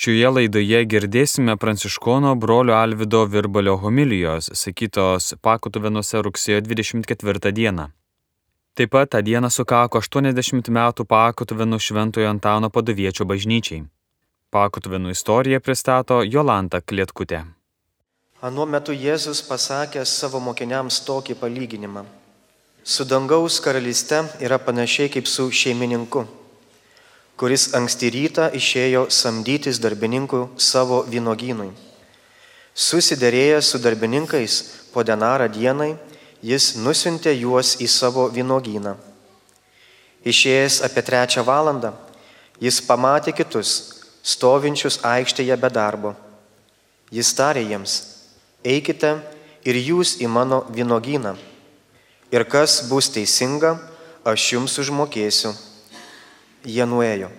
Šioje laidoje girdėsime pranciškono brolio Alvido Virbalio homilijos, sakytos Pakutuvenuose rugsėjo 24 dieną. Taip pat tą dieną sukako 80 metų Pakutuvenų Šventojo Antano paduviečio bažnyčiai. Pakutuvenų istoriją pristato Jolanta Klietkutė. Anuo metu Jėzus pasakė savo mokiniams tokį palyginimą. Su dangaus karalyste yra panašiai kaip su šeimininku kuris anksti rytą išėjo samdytis darbininkų savo vynogynui. Susiderėjęs su darbininkais po denarą dienai, jis nusintė juos į savo vynogyną. Išėjęs apie trečią valandą, jis pamatė kitus, stovinčius aikštėje be darbo. Jis tarė jiems, eikite ir jūs į mano vynogyną. Ir kas bus teisinga, aš jums užmokėsiu jie nuėjo.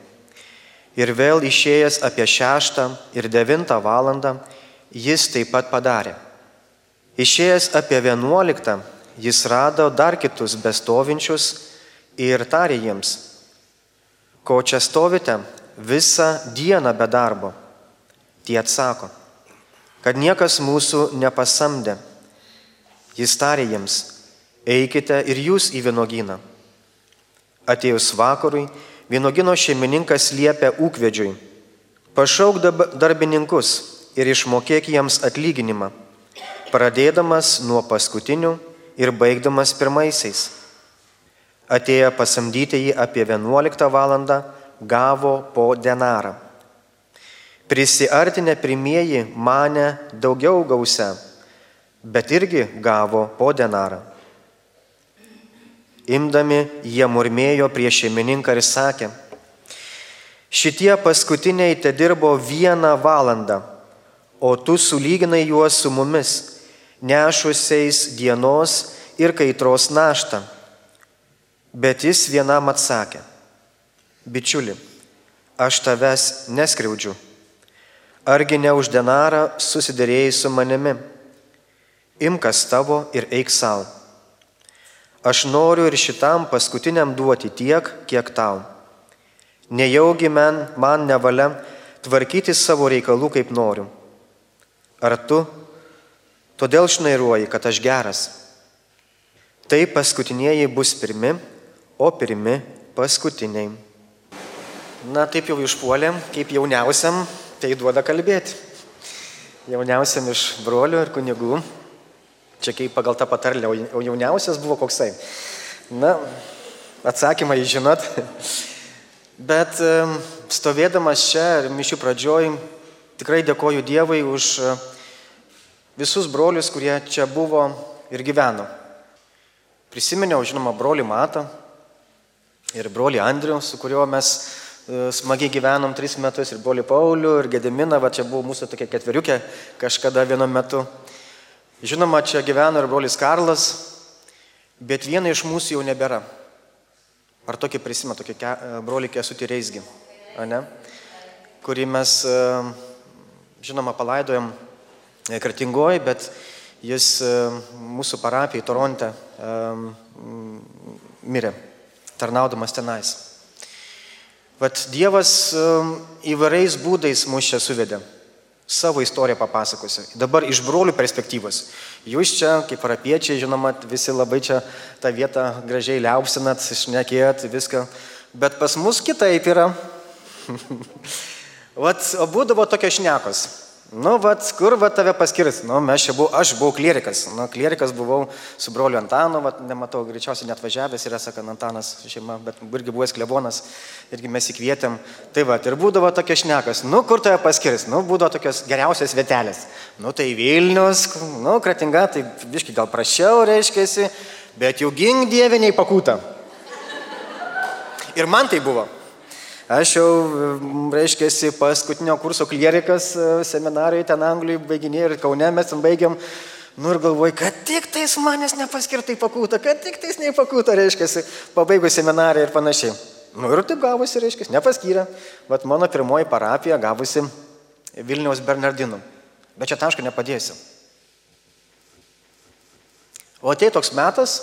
Ir vėl išėjęs apie šeštą ir devintą valandą, jis taip pat padarė. Išėjęs apie vienuoliktą, jis rado dar kitus bestovinčius ir tarė jiems, ko čia stovite visą dieną be darbo. Tie atsako, kad niekas mūsų nepasamdė. Jis tarė jiems, eikite ir jūs į vynogyną. Atėjus vakarui, Vienogino šeimininkas liepia ūkvedžiui, pašauk darbininkus ir išmokėk jiems atlyginimą, pradėdamas nuo paskutinių ir baigdamas pirmaisiais. Atėję pasamdyti jį apie 11 val. gavo po denarą. Prisiartinę pirmieji mane daugiau gausia, bet irgi gavo po denarą. Imdami jie murmėjo prieš šeimininką ir sakė, šitie paskutiniai te dirbo vieną valandą, o tu sulyginai juos su mumis, nešusiais dienos ir kaitros naštą. Bet jis vienam atsakė, bičiuli, aš tavęs neskriaudžiu. Argi ne už denarą susidėrėjai su manimi? Imkas tavo ir eik savo. Aš noriu ir šitam paskutiniam duoti tiek, kiek tau. Nejaugi man, man nevalia tvarkyti savo reikalų kaip noriu. Ar tu todėl šnairuoji, kad aš geras? Tai paskutinieji bus pirmi, o pirmi paskutiniai. Na taip jau išpuolėm, kaip jauniausiam, tai duoda kalbėti. Jauniausiam iš brolių ir kunigų Čia kaip pagal tą patarlę, o jauniausias buvo koksai. Na, atsakymą jūs žinot. Bet stovėdamas čia mišių pradžioj, tikrai dėkoju Dievui už visus brolius, kurie čia buvo ir gyveno. Prisiminiau, žinoma, brolį Matą ir brolį Andrių, su kuriuo mes e, smagiai gyvenom tris metus, ir brolį Paulių, ir Gediminą, va čia buvo mūsų tokia ketveriukė kažkada vienu metu. Žinoma, čia gyvena ir brolis Karlas, bet viena iš mūsų jau nebėra. Ar tokį prisimena, tokį ke, brolį Kesutį Reisgį, ne? kurį mes, e, žinoma, palaidojom e, Kartingoji, bet jis e, mūsų parapijai Toronte mirė, tarnaudamas tenais. Vat Dievas įvairiais būdais mus čia suvedė savo istoriją papasakosiu. Dabar iš brolių perspektyvos. Jūs čia, kaip parapiečiai, žinoma, visi labai čia tą vietą gražiai liaupsinat, išnekėjat viską, bet pas mus kitaip yra. Vat, o būdavo tokios šnekos. Nu, vat, kur vat tave paskirs? Nu, mes čia buvau, aš buvau klierikas. Nu, klierikas buvau su broliu Antanu, vat, nematau, greičiausiai net važiavęs yra, sakant, Antanas šeima, bet irgi buvęs klebonas, irgi mes įkvietėm. Tai va, ir būdavo tokia šnekas. Nu, kur tave paskirs? Nu, būdavo tokios geriausios vietelės. Nu, tai Vilnius, nu, Kratinga, tai viški gal prašiau, reiškia, bet jau gink dieviniai pakūta. Ir man tai buvo. Aš jau, reiškia, paskutinio kurso klierikas e, seminarai ten Anglijoje baiginėjau ir Kaune mes ten baigiam. Nu ir galvoju, kad tik tais manęs nepaskirtai pakūta, kad tik tais neįpakūta, reiškia, pabaigus seminarą ir panašiai. Nu ir taip gavosi, reiškia, nepaskyrė. Vat mano pirmoji parapija gavosi Vilniaus Bernardinų. Bet čia taško nepadėsiu. O tai toks metas,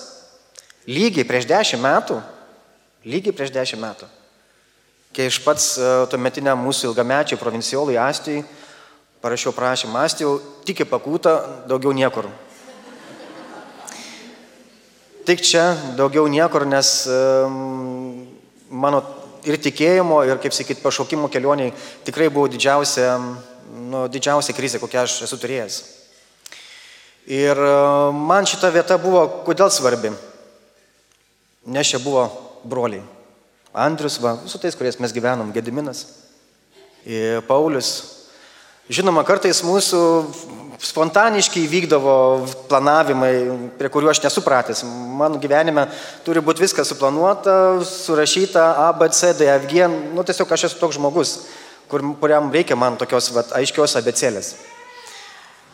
lygiai prieš dešimt metų, lygiai prieš dešimt metų, kai iš pats e, tuometiniam mūsų ilgamečiai provinciolui Astijai parašiau prašymą Astijau, tik į pakūtą, daugiau niekur. Tik čia, daugiau niekur, nes mano ir tikėjimo, ir, kaip sakyt, pašaukimo kelioniai tikrai buvo didžiausia, nu, didžiausia krizė, kokią aš esu turėjęs. Ir e, man šita vieta buvo kodėl svarbi? Nes čia buvo broliai. Andrius, va, su tais, kuriais mes gyvenom, Gediminas, Paulius. Žinoma, kartais mūsų spontaniškai vykdavo planavimai, prie kurių aš nesupratęs. Mano gyvenime turi būti viskas suplanuota, surašyta A, B, C, D, F, G. Nu, tiesiog aš esu toks žmogus, kur, kuriam reikia man tokios vat, aiškios abecėlės.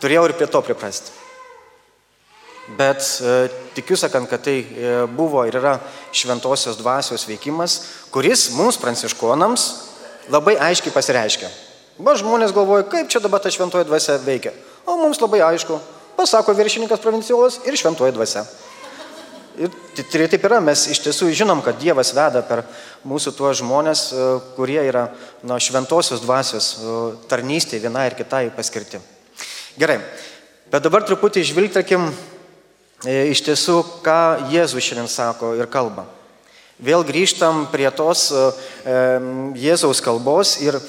Turėjau ir prie to priprasti. Bet e, tikiu sakant, kad tai e, buvo ir yra šventosios dvasios veikimas, kuris mums pranciškonams labai aiškiai pasireiškia. Va žmonės galvoja, kaip čia dabar ta šventoji dvasia veikia. O mums labai aišku, pasako viršininkas provincijolas ir šventoji dvasia. Ir tai taip yra, mes iš tiesų žinom, kad Dievas veda per mūsų tuos žmonės, e, kurie yra na, šventosios dvasios tarnystėje vienai ir kitai paskirti. Gerai, bet dabar truputį žvilgtakim E, iš tiesų, ką Jėzus šiandien sako ir kalba. Vėl grįžtam prie tos e, Jėzaus kalbos ir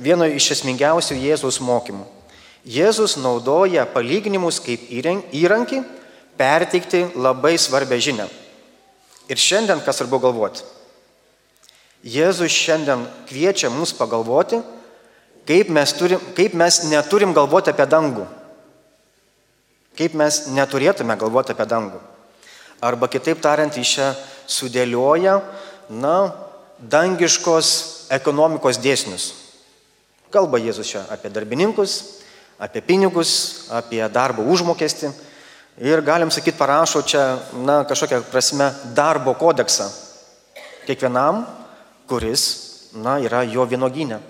vieno iš esmingiausių Jėzaus mokymų. Jėzus naudoja palyginimus kaip įrankį perteikti labai svarbę žinią. Ir šiandien, kas svarbu galvoti, Jėzus šiandien kviečia mus pagalvoti, kaip mes, turim, kaip mes neturim galvoti apie dangų. Kaip mes neturėtume galvoti apie dangų. Arba kitaip tariant, iš čia sudėlioja, na, dangiškos ekonomikos dėsnius. Kalba Jėzus čia apie darbininkus, apie pinigus, apie darbo užmokestį. Ir galim sakyti, parašo čia, na, kažkokią prasme, darbo kodeksą. Kiekvienam, kuris, na, yra jo vynoginė.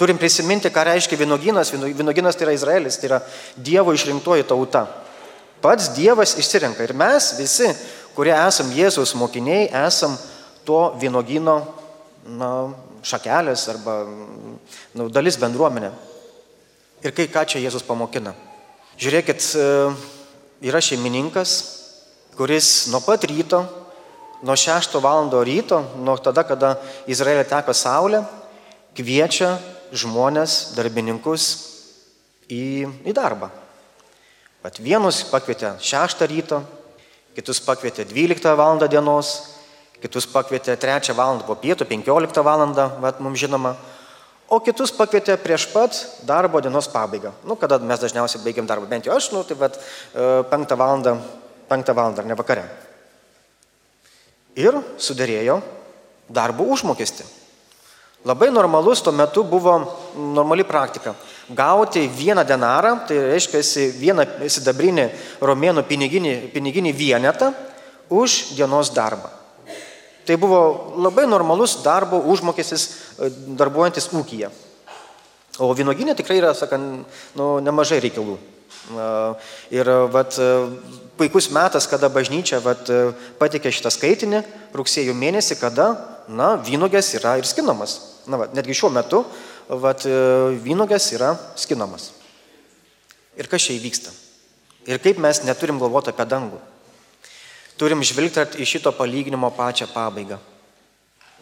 Turim prisiminti, ką reiškia vynoginas. Vynoginas tai yra Izraelis, tai yra Dievo išrinktoji tauta. Pats Dievas išsirenka ir mes visi, kurie esam Jėzaus mokiniai, esam to vynogino na, šakelės arba na, dalis bendruomenė. Ir kai ką čia Jėzus pamokina. Žiūrėkit, e, yra šeimininkas, kuris nuo pat ryto, nuo 6 val. ryto, nuo tada, kada Izraelė teka saulė, kviečia žmonės, darbininkus į, į darbą. Vat vienus pakvietė 6 ryto, kitus pakvietė 12 val. dienos, kitus pakvietė 3 val. po pietų, 15 val. vat mums žinoma, o kitus pakvietė prieš pat darbo dienos pabaigą. Nu, kada mes dažniausiai baigiam darbą, bent jau aš, nu, tai vat 5 val. 5 val. ar ne vakare. Ir sudarėjo darbo užmokestį. Labai normalus tuo metu buvo normali praktika. Gauti vieną denarą, tai reiškia vieną sidabrinį romėnų piniginį, piniginį vienetą už dienos darbą. Tai buvo labai normalus darbo užmokestis e, darbuojantis ūkija. O vynoginė tikrai yra, sakant, nu, nemažai reikalų. E, ir vat, e, puikus metas, kada bažnyčia vat, patikė šitą skaitinį, rugsėjo mėnesį, kada na, vynogės yra ir skinamas. Na, va, netgi šiuo metu vat, e, vynogės yra skinamas. Ir kas čia įvyksta? Ir kaip mes neturim galvoti apie dangų? Turim žvilgti į šito palyginimo pačią pabaigą.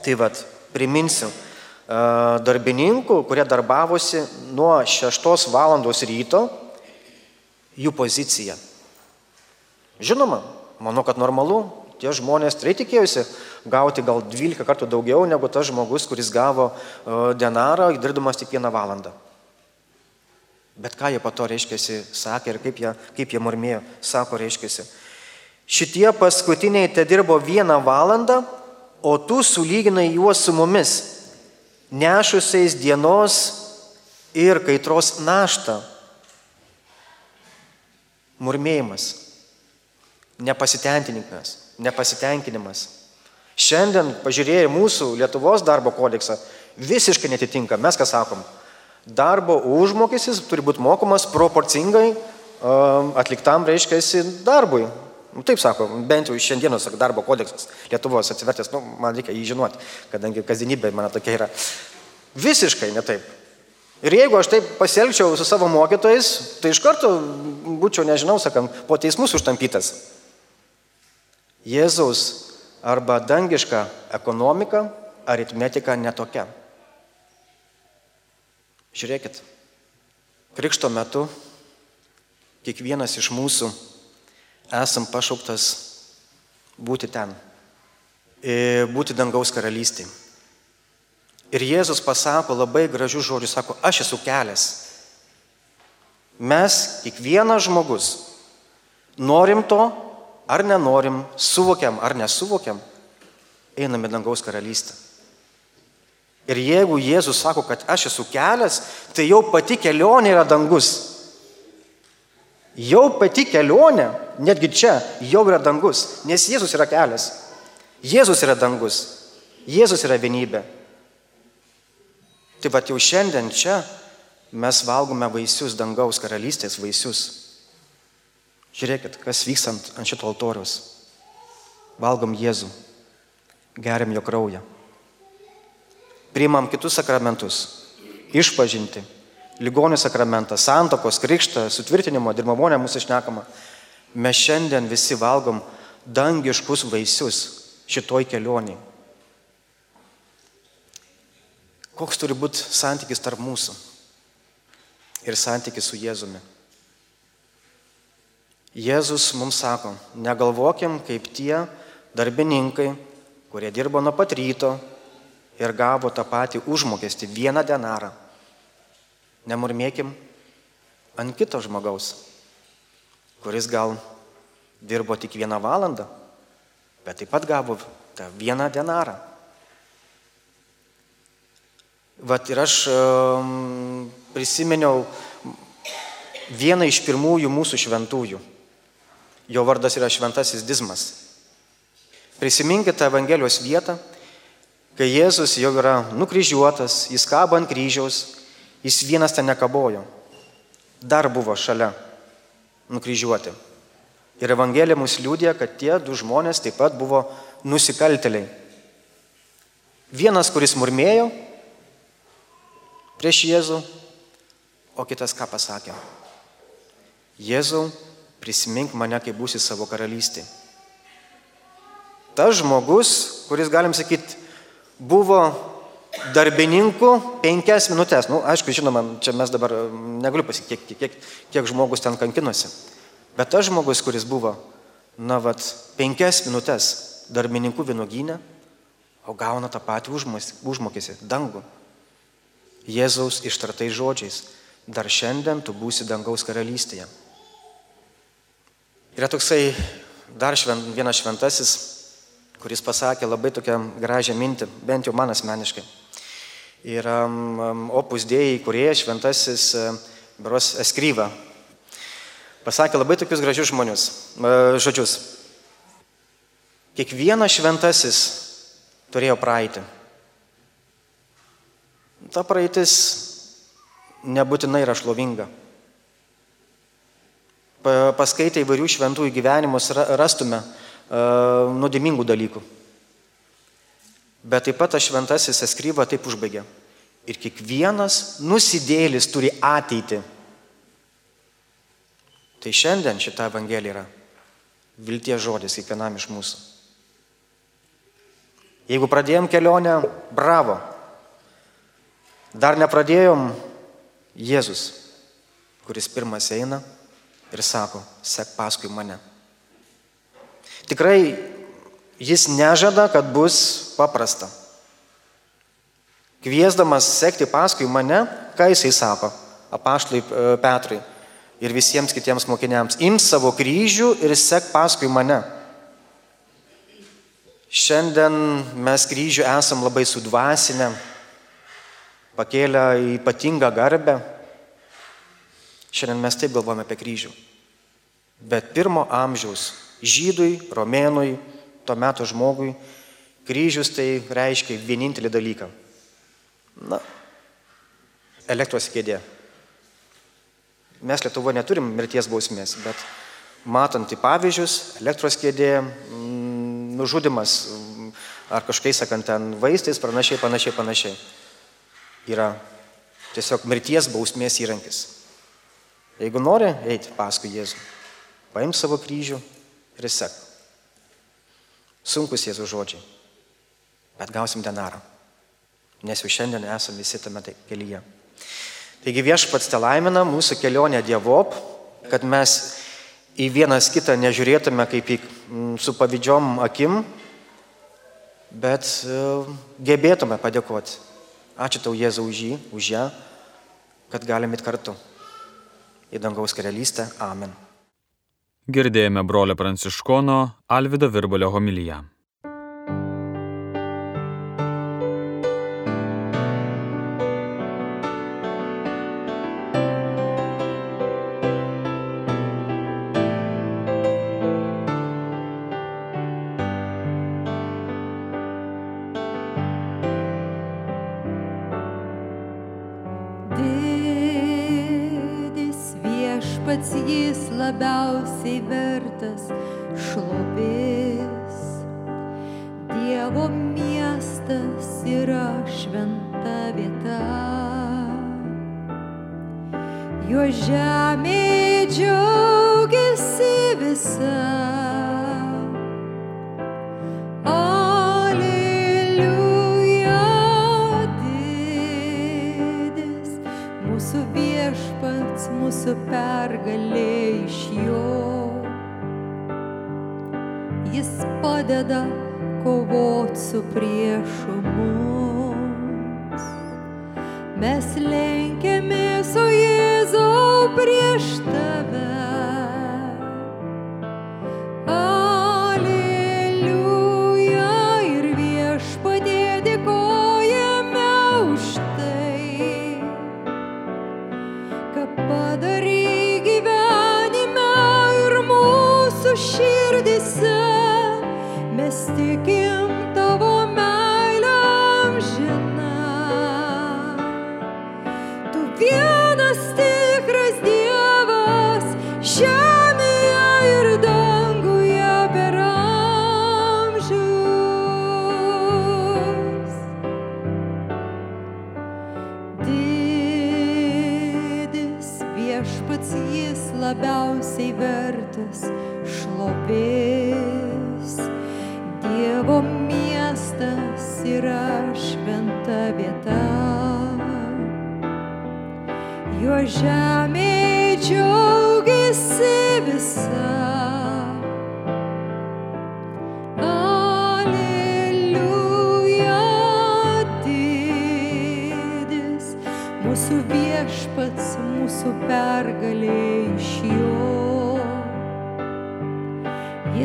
Tai vad, priminsiu, e, darbininkų, kurie darbavosi nuo 6 val. ryto, jų pozicija. Žinoma, manau, kad normalu, tie žmonės tikrai tikėjusi gauti gal 12 kartų daugiau negu tas žmogus, kuris gavo e, denarą, dirbdamas tik vieną valandą. Bet ką jie po to reiškėsi, sakė ir kaip jie, kaip jie murmėjo, sako reiškėsi. Šitie paskutiniai te dirbo vieną valandą, o tu sulyginai juos su mumis, nešusiais dienos ir kaitros naštą. Murmėjimas, nepasitenkinimas nepasitenkinimas. Šiandien, pažiūrėję mūsų Lietuvos darbo kodeksą, visiškai netitinka. Mes ką sakom? Darbo užmokestis turi būti mokamas proporcingai um, atliktam, reiškia, darbui. Nu, taip sako, bent jau šiandienos darbo kodeksas Lietuvos atsivertęs, nu, man reikia jį žinoti, kadangi kasdienybė mano tokia yra. Visiškai ne taip. Ir jeigu aš taip pasielgčiau su savo mokytojais, tai iš karto būčiau, nežinau, sakant, po teismus užtampytas. Jėzaus arba dangiška ekonomika, aritmetika netokia. Žiūrėkit, krikšto metu kiekvienas iš mūsų esam pašauktas būti ten, būti dangaus karalystėje. Ir Jėzus pasako labai gražių žodžių, sako, aš esu kelias. Mes, kiekvienas žmogus, norim to ar nenorim, suvokiam ar nesuvokiam, einame dangaus karalystę. Ir jeigu Jėzus sako, kad aš esu kelias, tai jau pati kelionė yra dangus. Jau pati kelionė, netgi čia, jau yra dangus, nes Jėzus yra kelias. Jėzus yra dangus. Jėzus yra vienybė. Tai va jau šiandien čia mes valgome vaisius, dangaus karalystės vaisius. Žiūrėkit, kas vykstant ant šito altoriaus. Valgom Jėzų, geriam jo kraują. Priimam kitus sakramentus. Išpažinti. Ligonių sakramentą, santokos, krikštą, sutvirtinimo, dirbamonę mūsų išnekama. Mes šiandien visi valgom dangiškus vaisius šitoj kelioniai. Koks turi būti santykis tarp mūsų ir santykis su Jėzumi. Jėzus mums sako, negalvokim kaip tie darbininkai, kurie dirbo nuo pat ryto ir gavo tą patį užmokestį vieną denarą. Nemurmėkim ant kito žmogaus, kuris gal dirbo tik vieną valandą, bet taip pat gavo tą vieną denarą. Vat ir aš prisiminiau vieną iš pirmųjų mūsų šventųjų. Jo vardas yra šventasis Dizmas. Prisiminkite Evangelijos vietą, kai Jėzus jau yra nukryžiuotas, jis kabo ant kryžiaus, jis vienas ten nekabojo. Dar buvo šalia nukryžiuoti. Ir Evangelija mus liūdė, kad tie du žmonės taip pat buvo nusikalteliai. Vienas, kuris murmėjo, prieš Jėzų, o kitas ką pasakė? Jėzau, prisimink mane, kai būsi savo karalystė. Tas žmogus, kuris, galim sakyti, buvo darbininkų penkias minutės. Na, nu, aišku, žinoma, čia mes dabar negaliu pasakyti, kiek, kiek, kiek žmogus ten kankinosi. Bet tas žmogus, kuris buvo, na, vat, penkias minutės darbininkų vienogynė, o gauna tą patį užmokėsi, dangų. Jėzaus ištartais žodžiais. Dar šiandien tu būsi dangaus karalystėje. Yra toksai dar švent, vienas šventasis, kuris pasakė labai tokią gražią mintį, bent jau man asmeniškai. Yra um, opus dėjai, kurie šventasis uh, Beros Eskryva. Pasakė labai tokius gražius žmonius, uh, žodžius. Kiekvienas šventasis turėjo praeitį ta praeitis nebūtinai yra šlovinga. Paskaitę įvairių šventųjų gyvenimus rastume uh, nuodėmingų dalykų. Bet taip pat tas šventasis eskryva taip užbaigė. Ir kiekvienas nusidėlis turi ateitį. Tai šiandien šita evangelija yra vilties žodis kiekvienam iš mūsų. Jeigu pradėjom kelionę, bravo, Dar nepradėjom Jėzus, kuris pirmas eina ir sako, sek paskui mane. Tikrai jis nežada, kad bus paprasta. Kviesdamas sekti paskui mane, ką jisai sako, apaštlai e, Petrai ir visiems kitiems mokiniams, ims savo kryžių ir sek paskui mane. Šiandien mes kryžių esam labai sudvasinę, pakėlę ypatingą garbę. Šiandien mes taip galvojame apie kryžių. Bet pirmo amžiaus žydui, romėnui, tuo metu žmogui kryžius tai reiškia vienintelį dalyką. Na, elektros kėdė. Mes Lietuvoje neturim mirties bausmės, bet matant į pavyzdžius, elektros kėdė, mm, nužudimas mm, ar kažkaip sakant ten vaistais, panašiai, panašiai, panašiai, yra tiesiog mirties bausmės įrankis. Jeigu nori eiti paskui Jėzų, paim savo kryžių ir sek. Sunkus Jėzų žodžiai, bet gausim denarą, nes jau šiandien esame visi tame tai kelyje. Taigi viešpats te laimina mūsų kelionę Dievop, kad mes į vienas kitą nežiūrėtume kaip į, mm, su pavydžiom akim, bet e, gebėtume padėkoti. Ačiū tau Jėzau už jį, už ją, kad galim įti kartu į dangaus karalystę. Amen. Girdėjome brolio pranciškono Alvido Virbalio homiliją.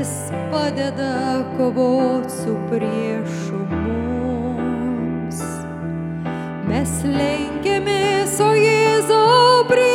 jis padeda kovoti su priešu mums. Mes lenkiamės, o Jėzau prie.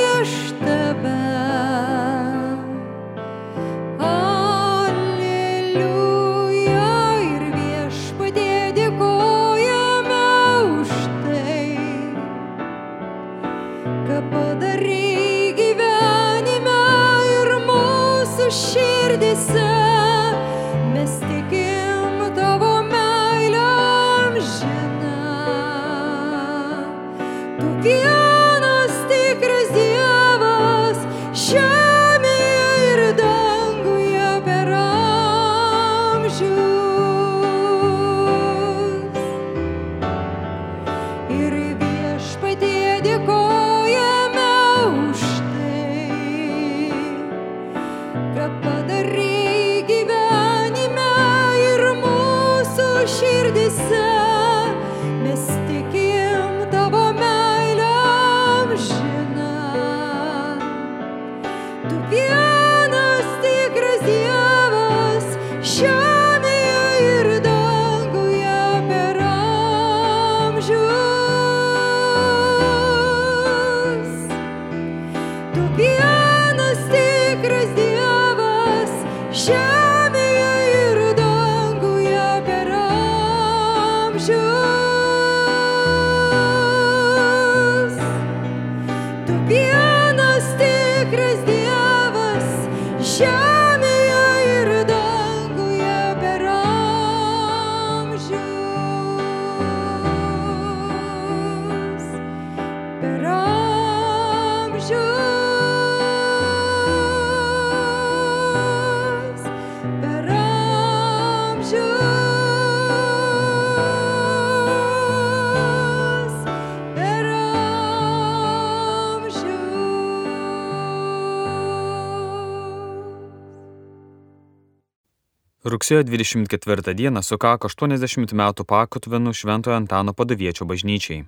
Rugsėjo 24 dieną sukako 80 metų pakutvenų Šventojo Antano padaviečio bažnyčiai.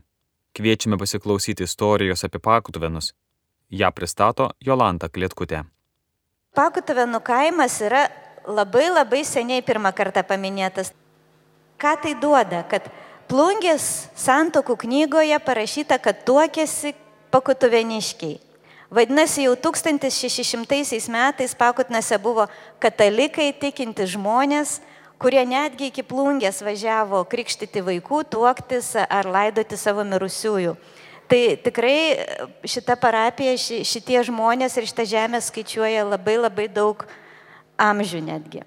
Kviečiame pasiklausyti istorijos apie pakutvenus. Ja pristato Jolanta Klietkutė. Pakutuvenų kaimas yra labai labai seniai pirmą kartą paminėtas. Ką tai duoda? Kad plungės santokų knygoje parašyta, kad tuokėsi pakutuveniškiai. Vadinasi, jau 1600 metais Pakutnose buvo katalikai tikinti žmonės, kurie netgi iki plungės važiavo krikštyti vaikų, tuoktis ar laidoti savo mirusiųjų. Tai tikrai šita parapija, ši, šitie žmonės ir šitą žemę skaičiuoja labai labai daug amžių netgi.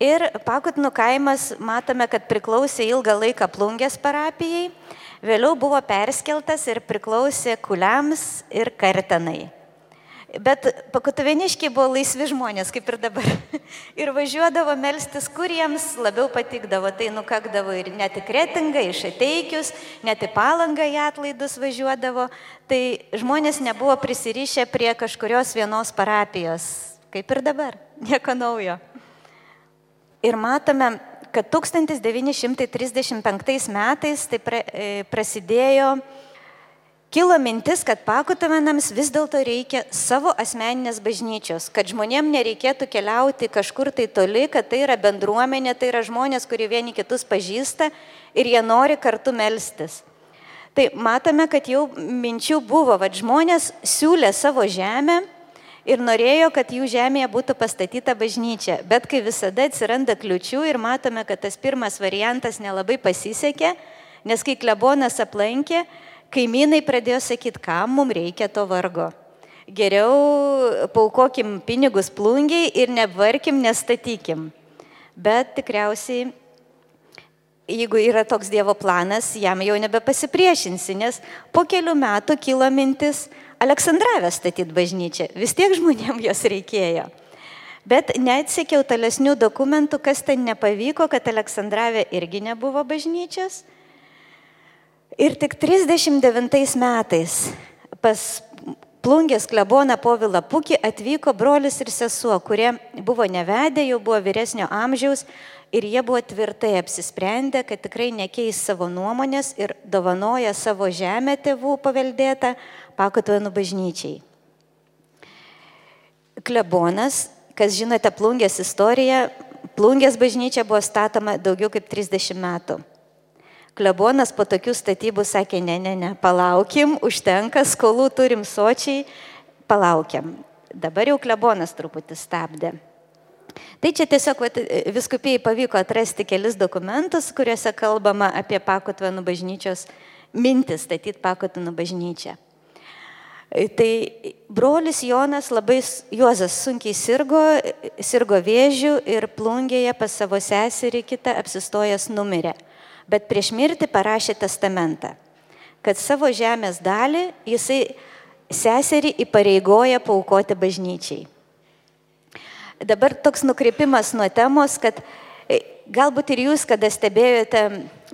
Ir Pakutnų kaimas matome, kad priklausė ilgą laiką plungės parapijai, vėliau buvo perskeltas ir priklausė kuliams ir kartenai. Bet pakutuveniškiai buvo laisvi žmonės, kaip ir dabar. Ir važiuodavo melstis, kur jiems labiau patikdavo. Tai nukakdavo ir net į kretingą, iš ateikius, net į palangą į atlaidus važiuodavo. Tai žmonės nebuvo prisirišę prie kažkurios vienos parapijos, kaip ir dabar. Nieko naujo. Ir matome, kad 1935 metais tai pra, e, prasidėjo, kilo mintis, kad pakutumenams vis dėlto reikia savo asmeninės bažnyčios, kad žmonėm nereikėtų keliauti kažkur tai toli, kad tai yra bendruomenė, tai yra žmonės, kurie vieni kitus pažįsta ir jie nori kartu melstis. Tai matome, kad jau minčių buvo, kad žmonės siūlė savo žemę ir norėjo, kad jų žemėje būtų pastatyta bažnyčia. Bet kai visada atsiranda kliučių ir matome, kad tas pirmas variantas nelabai pasisekė, nes kai klebonas aplankė, kaimynai pradėjo sakyti, kam mums reikia to vargo. Geriau paukokim pinigus plungiai ir nevarkim, nestatykim. Bet tikriausiai jeigu yra toks Dievo planas, jam jau nebepasipriešinsi, nes po kelių metų kilo mintis Aleksandravę statyti bažnyčią. Vis tiek žmonėm jos reikėjo. Bet neatsekiau tolesnių dokumentų, kas ten nepavyko, kad Aleksandravė irgi nebuvo bažnyčios. Ir tik 39 metais pas plungės kleboną Povilą Pukį atvyko brolis ir sesuo, kurie buvo nevedę, jau buvo vyresnio amžiaus ir jie buvo tvirtai apsisprendę, kad tikrai nekeis savo nuomonės ir dovanoja savo žemę tėvų paveldėtą Pakutvenų bažnyčiai. Klebonas, kas žinote plungės istoriją, plungės bažnyčia buvo statoma daugiau kaip 30 metų. Klebonas po tokių statybų sakė, ne, ne, ne, palaukim, užtenka, skolų turim sočiai, palaukiam. Dabar jau klebonas truputį stabdė. Tai čia tiesiog viskupijai pavyko atrasti kelis dokumentus, kuriuose kalbama apie Pakutvenų bažnyčios mintis statyti Pakutvenų bažnyčią. Tai brolis Jonas labai, Juozas sunkiai sirgo, sirgo vėžių ir plungėje pas savo seserį kitą apsistojęs numirė. Bet prieš mirtį parašė testamentą, kad savo žemės dalį jisai seserį įpareigoja paukoti bažnyčiai. Dabar toks nukreipimas nuo temos, kad e, galbūt ir jūs, kada stebėjote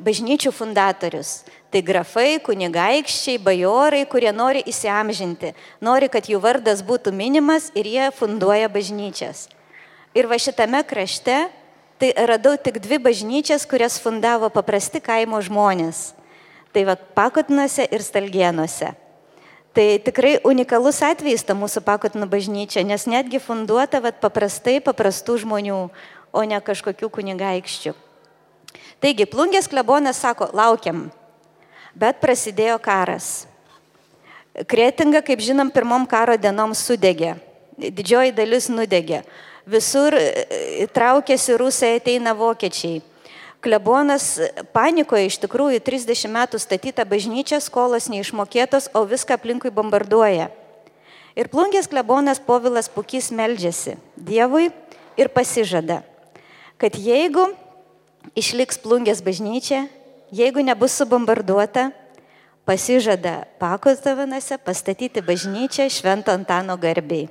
bažnyčių fundatorius, tai grafai, kunigaikščiai, bajorai, kurie nori įsiamžinti, nori, kad jų vardas būtų minimas ir jie funduoja bažnyčias. Ir va šitame krašte tai radau tik dvi bažnyčias, kurias fundavo paprasti kaimo žmonės. Tai va Pakotnuose ir Stalgienuose. Tai tikrai unikalus atvejis ta mūsų Pakotnų bažnyčia, nes netgi funduota va, paprastai paprastų žmonių, o ne kažkokių kunigaikščių. Taigi, plungės klebonas sako, laukiam, bet prasidėjo karas. Kretinga, kaip žinom, pirmom karo dienom sudegė. Didžioji dalis nudegė. Visur e, traukėsi rusai, ateina vokiečiai. Klebonas panikoje iš tikrųjų 30 metų statyta bažnyčia, skolos neišmokėtos, o viską aplinkui bombarduoja. Ir plungės klebonas Povilas Pukys meldžiasi Dievui ir pasižada, kad jeigu išliks plungės bažnyčia, jeigu nebus subombarduota, pasižada Pakostavanose pastatyti bažnyčią Švento Antano garbiai.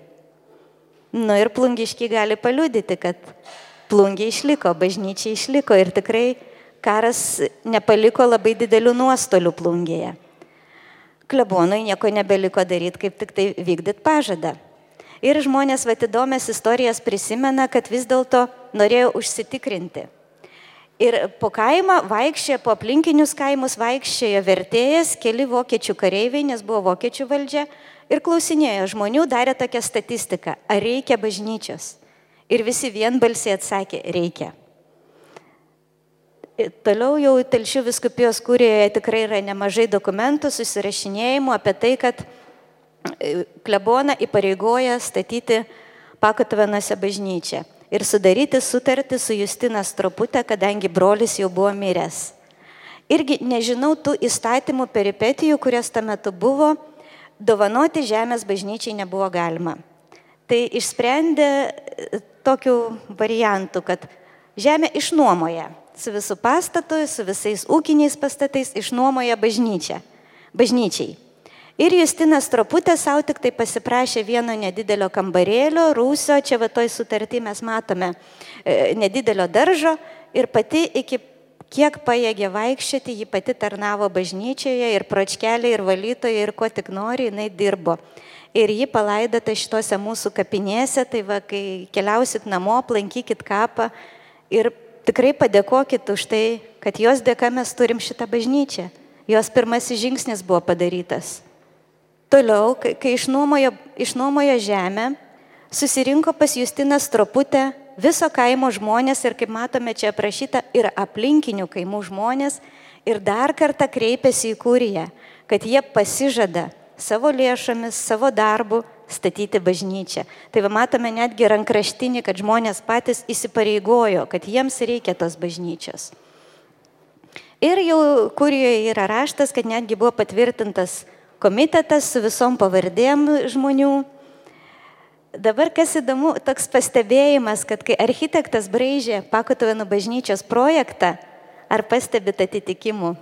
Nu ir plungiškiai gali paliudyti, kad plungiai išliko, bažnyčia išliko ir tikrai karas nepaliko labai didelių nuostolių plungėje. Klebonui nieko nebeliko daryti, kaip tik tai vykdyti pažadą. Ir žmonės vatidomės istorijas prisimena, kad vis dėlto norėjo užsitikrinti. Ir po kaimą vaikščiojo, po aplinkinius kaimus vaikščiojo vertėjas, keli vokiečių kareiviai, nes buvo vokiečių valdžia, ir klausinėjo žmonių, darė tokią statistiką, ar reikia bažnyčios. Ir visi vienbalsiai atsakė, reikia. Ir Toliau jau Telšių viskupijos kūrėje tikrai yra nemažai dokumentų, susirašinėjimų apie tai, kad e, klebona įpareigoja statyti Pakotvenose bažnyčią ir sudaryti sutartį su Justina Stroputė, kadangi brolis jau buvo miręs. Irgi nežinau tų įstatymų peripetijų, kurios tuo metu buvo, dovanoti žemės bažnyčiai nebuvo galima. Tai išsprendė e, tokiu variantu, kad žemė išnuomoja su visų pastatu, su visais ūkiniais pastatais išnuomoja bažnyčią, bažnyčiai. Ir Justinas Troputė savo tik tai pasiprašė vieno nedidelio kambarėlio, rūsio, čia va toj sutartį mes matome e, nedidelio daržo ir pati iki kiek pajėgė vaikščioti, ji pati tarnavo bažnyčioje ir pročkelė, ir valytoje, ir ko tik nori, jinai dirbo. Ir ji palaidota šitose mūsų kapinėse, tai va, kai keliausit namo, aplankykit kapą ir tikrai padėkokit už tai, kad jos dėka mes turim šitą bažnyčią. Jos pirmasis žingsnis buvo padarytas. Toliau, kai išnuomojo, išnuomojo žemę, susirinko pas Justiną Stroputę viso kaimo žmonės ir kaip matome čia aprašyta ir aplinkinių kaimų žmonės ir dar kartą kreipėsi į kūriją, kad jie pasižada savo lėšomis, savo darbu statyti bažnyčią. Tai va matome netgi rankraštinį, kad žmonės patys įsipareigojo, kad jiems reikia tos bažnyčios. Ir jau kurijoje yra raštas, kad netgi buvo patvirtintas komitetas su visom pavardėm žmonių. Dabar kas įdomu, toks pastebėjimas, kad kai architektas braižė Pakotovino bažnyčios projektą, ar pastebit atitikimų?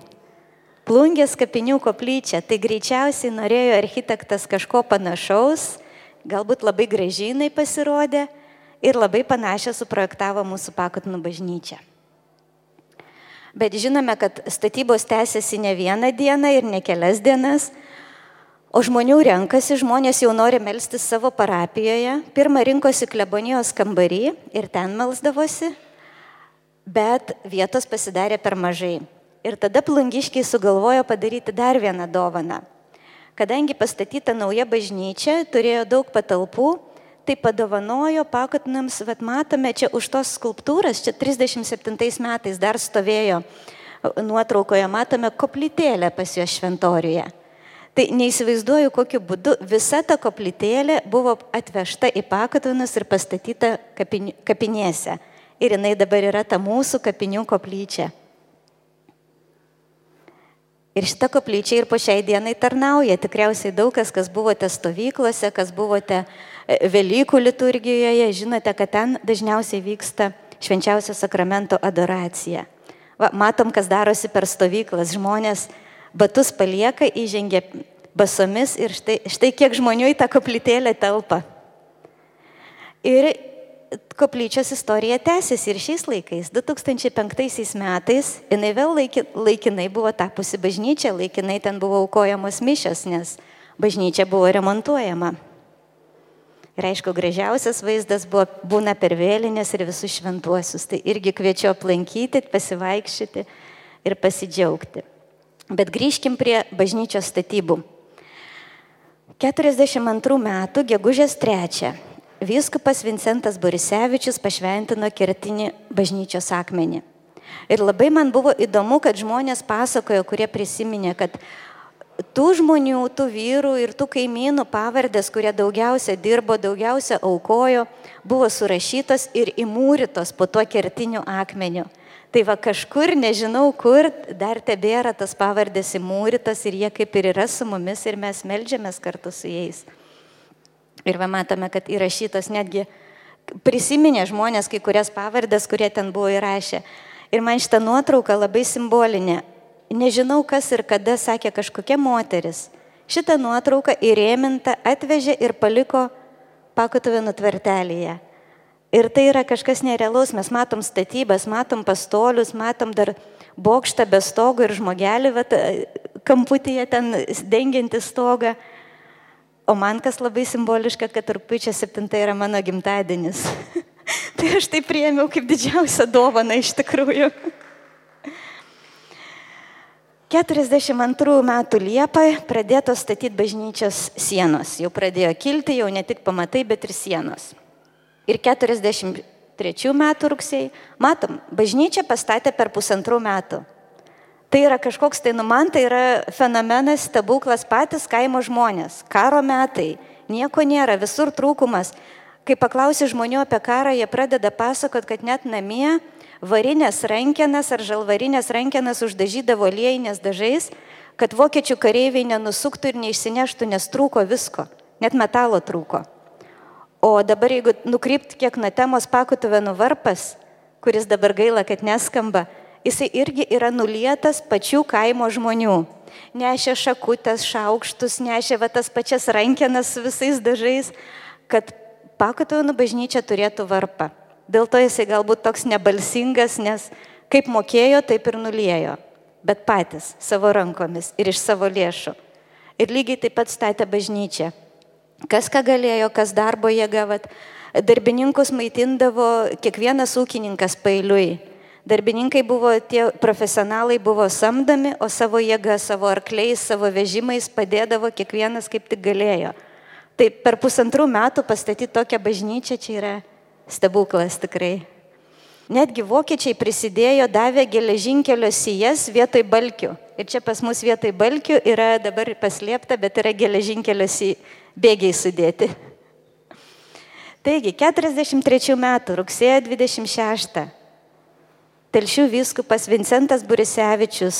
Plungės kapinių koplyčia, tai greičiausiai norėjo architektas kažko panašaus, galbūt labai gražinai pasirodė ir labai panašią suprojektavo mūsų Pakotovino bažnyčią. Bet žinome, kad statybos tęsiasi ne vieną dieną ir ne kelias dienas, O žmonių renkasi, žmonės jau nori melstis savo parapijoje. Pirmą rinkosi klebonijos kambarį ir ten melsdavosi, bet vietos pasidarė per mažai. Ir tada plungiškiai sugalvojo padaryti dar vieną dovaną. Kadangi pastatyta nauja bažnyčia, turėjo daug patalpų, tai padovanojo pakotinams, bet matome čia už tos skulptūras, čia 37 metais dar stovėjo nuotraukoje, matome koplytėlę pas juos šventoriuje. Tai neįsivaizduoju, kokiu būdu visa ta koplytėlė buvo atvežta į Pakatvinus ir pastatyta kapini, kapinėse. Ir jinai dabar yra ta mūsų kapinių koplyčia. Ir šita koplyčia ir po šiai dienai tarnauja. Tikriausiai daug kas, kas buvote stovyklose, kas buvote e, Velykų liturgijoje, žinote, kad ten dažniausiai vyksta švenčiausio sakramento adoracija. Va, matom, kas darosi per stovyklas. Žmonės batus palieka, įžengia basomis ir štai, štai kiek žmonių į tą koplytėlę telpa. Ir koplyčios istorija tęsiasi ir šiais laikais. 2005 metais jinai vėl laiki, laikinai buvo tapusi bažnyčia, laikinai ten buvo aukojamos mišios, nes bažnyčia buvo remontuojama. Ir aišku, gražiausias vaizdas buvo, būna per vėlinės ir visus šventuosius. Tai irgi kviečiu aplankyti, pasivaikščioti ir pasidžiaugti. Bet grįžkim prie bažnyčios statybų. 42 metų gegužės 3 vyskupas Vincentas Borisevičius pašventino kertinį bažnyčios akmenį. Ir labai man buvo įdomu, kad žmonės pasakojo, kurie prisiminė, kad tų žmonių, tų vyrų ir tų kaimynų pavardės, kurie daugiausia dirbo, daugiausia aukojo, buvo surašytos ir įmūrytos po tuo kertiniu akmeniu. Tai va kažkur, nežinau kur, dar tebėra tas pavardės įmūrytas ir jie kaip ir yra su mumis ir mes melžiamės kartu su jais. Ir va matome, kad įrašytos netgi prisiminė žmonės kai kurias pavardės, kurie ten buvo įrašę. Ir man šitą nuotrauką labai simbolinė. Nežinau, kas ir kada sakė kažkokia moteris. Šitą nuotrauką įrėmintą atvežė ir paliko pakutuvėnų tvartelėje. Ir tai yra kažkas nerealaus, mes matom statybas, matom pastolius, matom dar bokštą be stogo ir žmogelį vat, kamputyje ten dengiantį stogą. O man kas labai simboliška, kad rūpiučio 7 yra mano gimtadienis. tai aš tai priėmiau kaip didžiausią dovaną iš tikrųjų. 42 metų Liepą pradėtos statyti bažnyčios sienos. Jau pradėjo kilti, jau ne tik pamatai, bet ir sienos. Ir 43 metų rugsėjai, matom, bažnyčia pastatė per pusantrų metų. Tai yra kažkoks, tai nu man tai yra fenomenas, stebuklas patys kaimo žmonės. Karo metai, nieko nėra, visur trūkumas. Kai paklausi žmonių apie karą, jie pradeda pasakot, kad net namie varinės rankenas ar žalvarinės rankenas uždažydavo liejinės dažais, kad vokiečių kareiviai nenusuktų ir neišsineštų, nes trūko visko, net metalo trūko. O dabar jeigu nukrypt kiek nuo temos pakutuvenų varpas, kuris dabar gaila, kad neskamba, jisai irgi yra nulietas pačių kaimo žmonių. Nešė šakutės, šaukštus, nešė va tas pačias rankenas su visais dažais, kad pakutuvenų bažnyčia turėtų varpą. Dėl to jisai galbūt toks nebalsingas, nes kaip mokėjo, taip ir nuliejo. Bet patys, savo rankomis ir iš savo lėšų. Ir lygiai taip pat statė bažnyčią. Kas ką galėjo, kas darbo jėga, vat, darbininkus maitindavo kiekvienas ūkininkas pailiui. Darbininkai buvo tie profesionalai, buvo samdomi, o savo jėga, savo arkliais, savo vežimais padėdavo kiekvienas kaip tik galėjo. Tai per pusantrų metų pastatyti tokią bažnyčią čia yra stebuklas tikrai. Netgi vokiečiai prisidėjo, davė geležinkelio sijas vietoj balkių. Ir čia pas mus vietoj balkių yra dabar paslėpta, bet yra geležinkelio bėgiai sudėti. Taigi, 43 metų, rugsėjo 26. Telšių vyskupas Vincentas Burisevičius,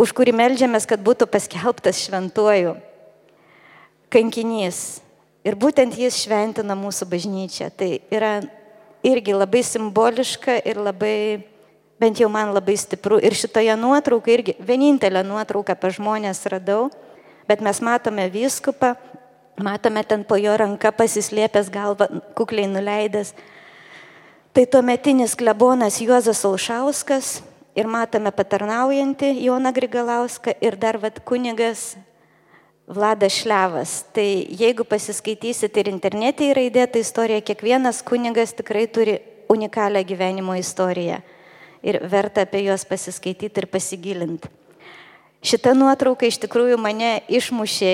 už kurį melžiamės, kad būtų paskelbtas šventuoju, kankinys, Ir būtent jis šventina mūsų bažnyčią. Tai yra irgi labai simboliška ir labai, bent jau man labai stipru. Ir šitoje nuotraukoje irgi vienintelę nuotrauką apie žmonės radau, bet mes matome vyskupą, matome ten po jo ranka pasislėpęs galvą, kukliai nuleidęs. Tai tuometinis klebonas Juozas Alšauskas ir matome patarnaujantį Joną Grigalauską ir dar vad kunigas Vladas Šlevas. Tai jeigu pasiskaitysit ir internete yra įdėta istorija, kiekvienas kunigas tikrai turi unikalią gyvenimo istoriją. Ir verta apie juos pasiskaityti ir pasigilinti. Šita nuotrauka iš tikrųjų mane išmušė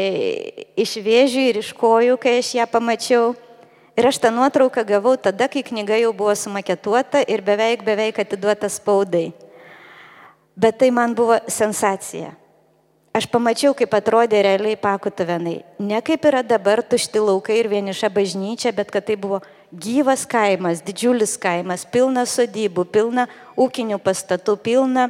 iš vėžių ir iš kojų, kai aš ją pamačiau. Ir aš tą nuotrauką gavau tada, kai knyga jau buvo sumaketuota ir beveik, beveik atiduota spaudai. Bet tai man buvo sensacija. Aš pamačiau, kaip atrodė realiai pakutuvenai. Ne kaip yra dabar tušti laukai ir vieniša bažnyčia, bet kad tai buvo gyvas kaimas, didžiulis kaimas, pilna sodybų, pilna ūkinių pastatų, pilna.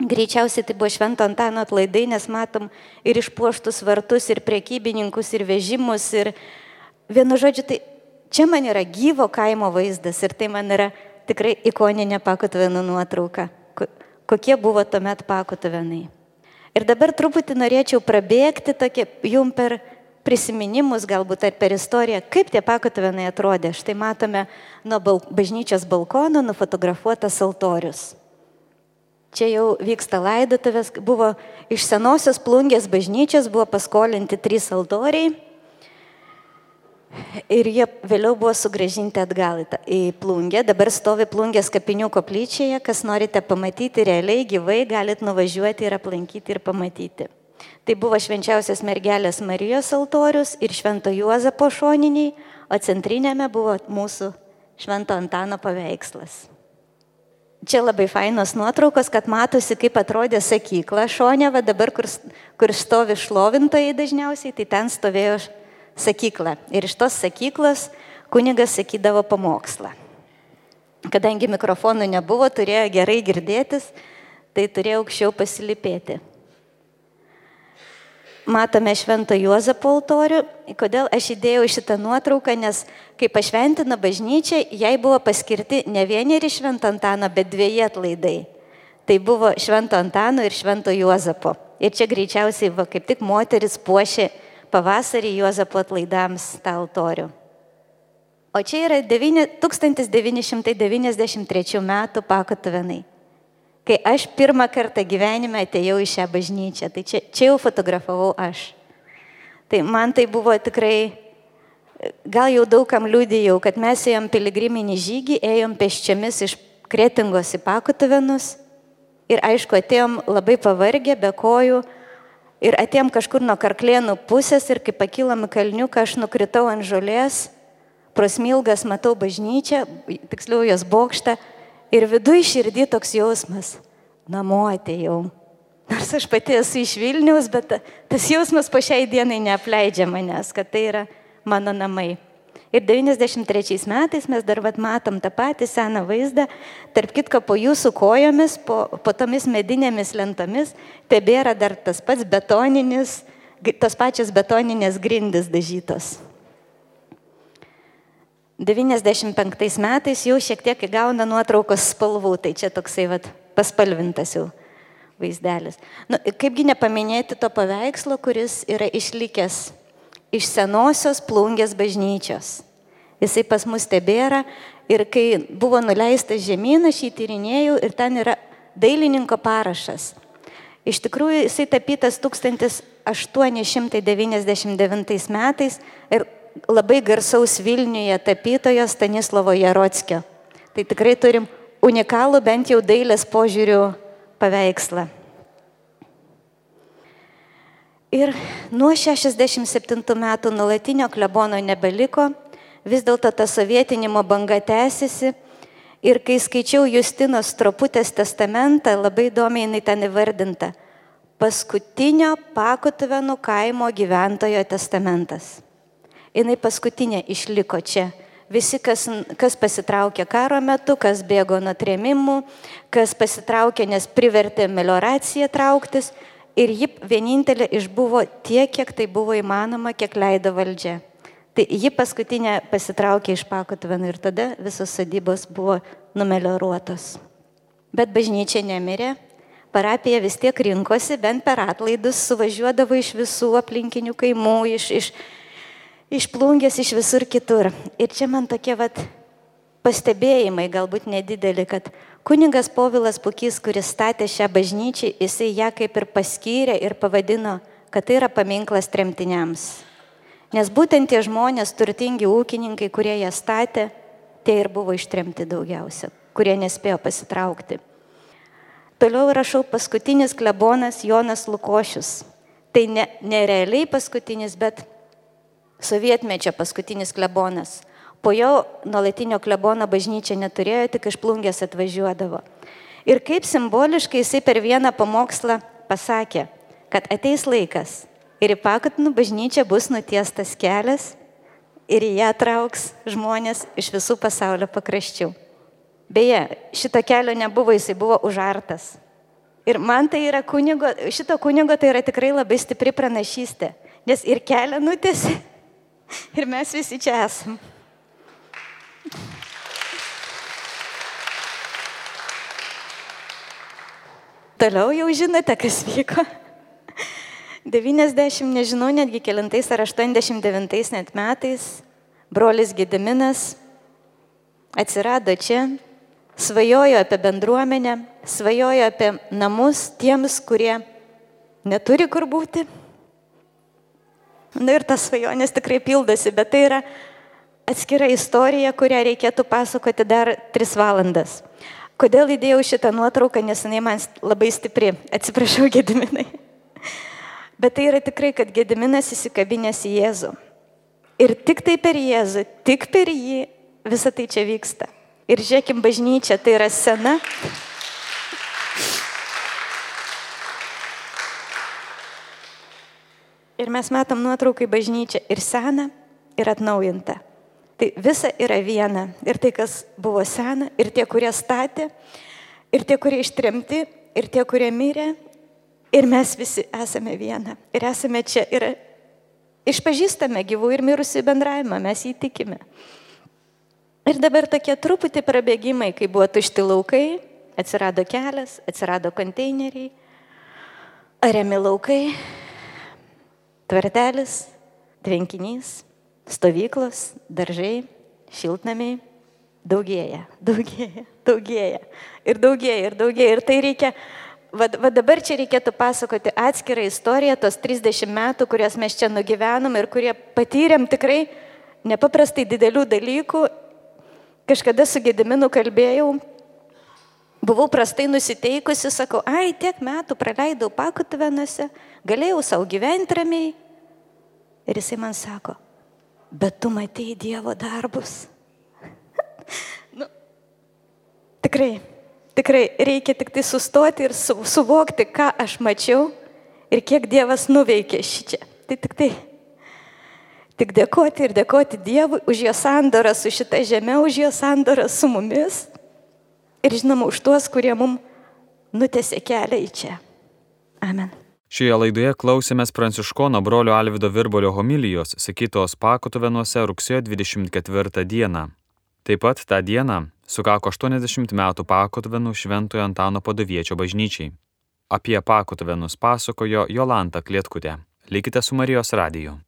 Greičiausiai tai buvo Švento Antano atlaidai, nes matom ir išpuoštus vartus, ir prekybininkus, ir vežimus. Ir vienu žodžiu, tai čia man yra gyvo kaimo vaizdas ir tai man yra tikrai ikoninė pakutuvenų nuotrauka. Kokie buvo tuomet pakutuvenai. Ir dabar truputį norėčiau prabėgti tokie, jum per prisiminimus galbūt ar per istoriją, kaip tie pakotuvenai atrodė. Štai matome nuo bal bažnyčios balkono nufotografuotas altorius. Čia jau vyksta laidotuvės, buvo iš senosios plungės bažnyčios, buvo paskolinti trys altoriai Ir jie vėliau buvo sugražinti atgal į, plungę. Dabar stovi plungės kapinių koplyčioje. Kas norite pamatyti realiai, gyvai, galit nuvažiuoti ir aplankyti ir pamatyti. Tai buvo švenčiausias mergelės Marijos altorius ir švento Juozapo šoniniai, o centrinėme buvo mūsų švento Antano paveikslas. Čia labai fainos nuotraukos, kad matosi, kaip atrodė sakykla šonė, va dabar, kur, kur stovi šlovintojai dažniausiai, tai ten stovėjo sakyklą. Ir iš tos sakyklos kunigas sakydavo pamokslą. Kadangi mikrofonų nebuvo, turėjo gerai girdėtis, tai turėjau aukščiau pasilipėti. matome Švento Juozapo altorių. Kodėl aš įdėjau šitą nuotrauką, nes kai pašventina bažnyčia, jai buvo paskirti ne vieneri Švento Antano, bet dviejai atlaidai. Tai buvo Švento Antano ir Švento Juozapo. Ir čia greičiausiai, va, kaip tik moteris puošė pavasarį Juozapo atlaidams tą altorių. O čia yra 9 1993 metų pakatuvenai kai aš pirmą kartą gyvenime atėjau į šią bažnyčią. Tai čia, čia jau fotografavau aš. Tai man tai buvo tikrai, gal jau daugam liūdėjau, kad mes ėjom piligriminį žygį, ėjom peščiamis iš Kretingos į Pakutuvenus. Ir aišku, atėjom labai pavargę, be kojų. Ir atėjom kažkur nuo karklėnų pusės ir kai pakilom į kalniuką, aš nukritau ant žolės, prosmilgas matau bažnyčią, tiksliau jos bokštą Ir viduje širdį toks jausmas, namo atėjau. Nors aš pati esu iš Vilnius, bet tas jausmas po šiai dienai neapleidžia manęs, kad tai yra mano namai. Ir 93 metais mes dar vat, matom tą patį seną vaizdą, tarp kitko po jūsų kojomis, po, po tomis medinėmis lentomis, tebėra dar tas pats betoninis, tos pačios betoninės grindis dažytos. 95 metais jau šiek tiek įgauna nuotraukos spalvų, tai čia toksai vat, paspalvintas jau vaizdelis. Nu, kaipgi nepaminėti to paveikslo, kuris yra išlikęs iš senosios plungės bažnyčios. Jisai pas mus tebėra ir kai buvo nuleistas žemynas, šį tyrinėjau ir ten yra dailininko parašas. Iš tikrųjų, jisai tapytas 1899 metais ir labai garsaus Vilniuje tapytojo Stanislovo Jarotskio. Tai tikrai turim unikalų bent jau dailės požiūrių paveikslą. Ir nuo 67 metų nulatinio klebono nebeliko, vis dėlto ta sovietinimo banga tęsiasi. Ir kai skaičiau Justinos Troputės testamentą, labai įdomiai jinai ten įvardinta - paskutinio Pakutuvenų kaimo gyventojo testamentas jinai paskutinė išliko čia. Visi, kas, kas pasitraukė karo metu, kas bėgo nuo trėmimų, kas pasitraukė, nes privertė melioraciją trauktis ir ji vienintelė išbuvo tiek, kiek tai buvo įmanoma, kiek leido valdžia. Tai ji paskutinė pasitraukė iš pakotvenų ir tada visos sadybos buvo numelioruotos. Bet bažnyčia nemirė, parapija vis tiek rinkosi, bent per atlaidus suvažiuodavo iš visų aplinkinių kaimų, iš, iš, išplungęs iš visur kitur. Ir čia man tokie vat pastebėjimai, galbūt nedideli, kad kuningas Povilas Pukys, kuris statė šią bažnyčią, jisai ją kaip ir paskyrė ir pavadino, kad tai yra paminklas tremtiniams. Nes būtent tie žmonės, turtingi ūkininkai, kurie ją statė, tie ir buvo ištremti daugiausia, kurie nespėjo pasitraukti. Toliau rašau paskutinis klebonas Jonas Lukošius. Tai ne, nerealiai paskutinis, bet sovietmečio paskutinis klebonas. Po jo nuolatinio klebono bažnyčia neturėjo, tik iš plungės atvažiuodavo. Ir kaip simboliškai jisai per vieną pamokslą pasakė, kad ateis laikas ir į Pakatinų bažnyčią bus nutiestas kelias ir į ją trauks žmonės iš visų pasaulio pakraščių. Beje, šito kelio nebuvo, jisai buvo užartas. Ir man tai yra kunigo, šito kunigo tai yra tikrai labai stipri pranašystė, nes ir kelią nutėsi, Ir mes visi čia esam. Toliau jau žinote, kas vyko. 90, nežinau, netgi kelintais ar 89 net metais brolis Gediminas atsirado čia, svajojo apie bendruomenę, svajojo apie namus tiems, kurie neturi kur būti Na ir tas svajonės tikrai pildosi, bet tai yra atskira istorija, kurią reikėtų pasakoti dar tris valandas. Kodėl įdėjau šitą nuotrauką, nes jinai man labai stipri. Atsiprašau, Gediminai. Bet tai yra tikrai, kad Gediminas įsikabinės į Jėzų. Ir tik tai per Jėzų, tik per jį visą tai čia vyksta. Ir žiūrėkim, bažnyčia tai yra sena. Ir mes matom nuotraukai bažnyčią ir seną, ir atnaujintą. Tai visa yra viena. Ir tai, kas buvo sena, ir tie, kurie statė, ir tie, kurie ištremti, ir tie, kurie mirė, Ir mes visi esame viena. Ir esame čia. Ir išpažįstame gyvų ir mirusių bendravimą. Mes jį tikime. Ir dabar tokie truputį prabėgimai, kai buvo tušti laukai, atsirado kelias, atsirado konteineriai, ariami laukai, tvartelis, tvenkinys, stovyklos, daržai, šiltnamiai. Daugėja, daugėja, daugėja. Ir daugėja, ir daugėja. Ir tai reikia, va, va dabar čia reikėtų pasakoti atskirą istoriją, tos 30 metų, kurias mes čia nugyvenom ir kurie patyrėm tikrai nepaprastai didelių dalykų. Kažkada su Gediminu kalbėjau, buvau prastai nusiteikusi, sakau, ai, tiek metų praleidau pakutvenuose, galėjau savo gyventi ramiai. Ir jisai man sako, bet tu matei Dievo darbus. nu, tikrai, tikrai reikia tik tai sustoti ir su, suvokti, ką aš mačiau ir kiek Dievas nuveikė šičia. Tai tik tai. Tik dėkoti ir dėkoti Dievui už jo sandorą su šita žemė, už jo sandorą su mumis ir žinoma už tuos, kurie mum nutėsi kelią į čia. Amen. Šioje laidoje klausėmės pranciškono brolio Alvido Virbolio homilijos, sakytos pakotuvenuose rugsėjo 24 dieną. Taip pat tą dieną sukako 80 metų pakotuvenų Šventojo Antano padoviečio bažnyčiai. Apie pakotuvenus pasakojo Jolanta Klietkutė. Likite su Marijos radiju.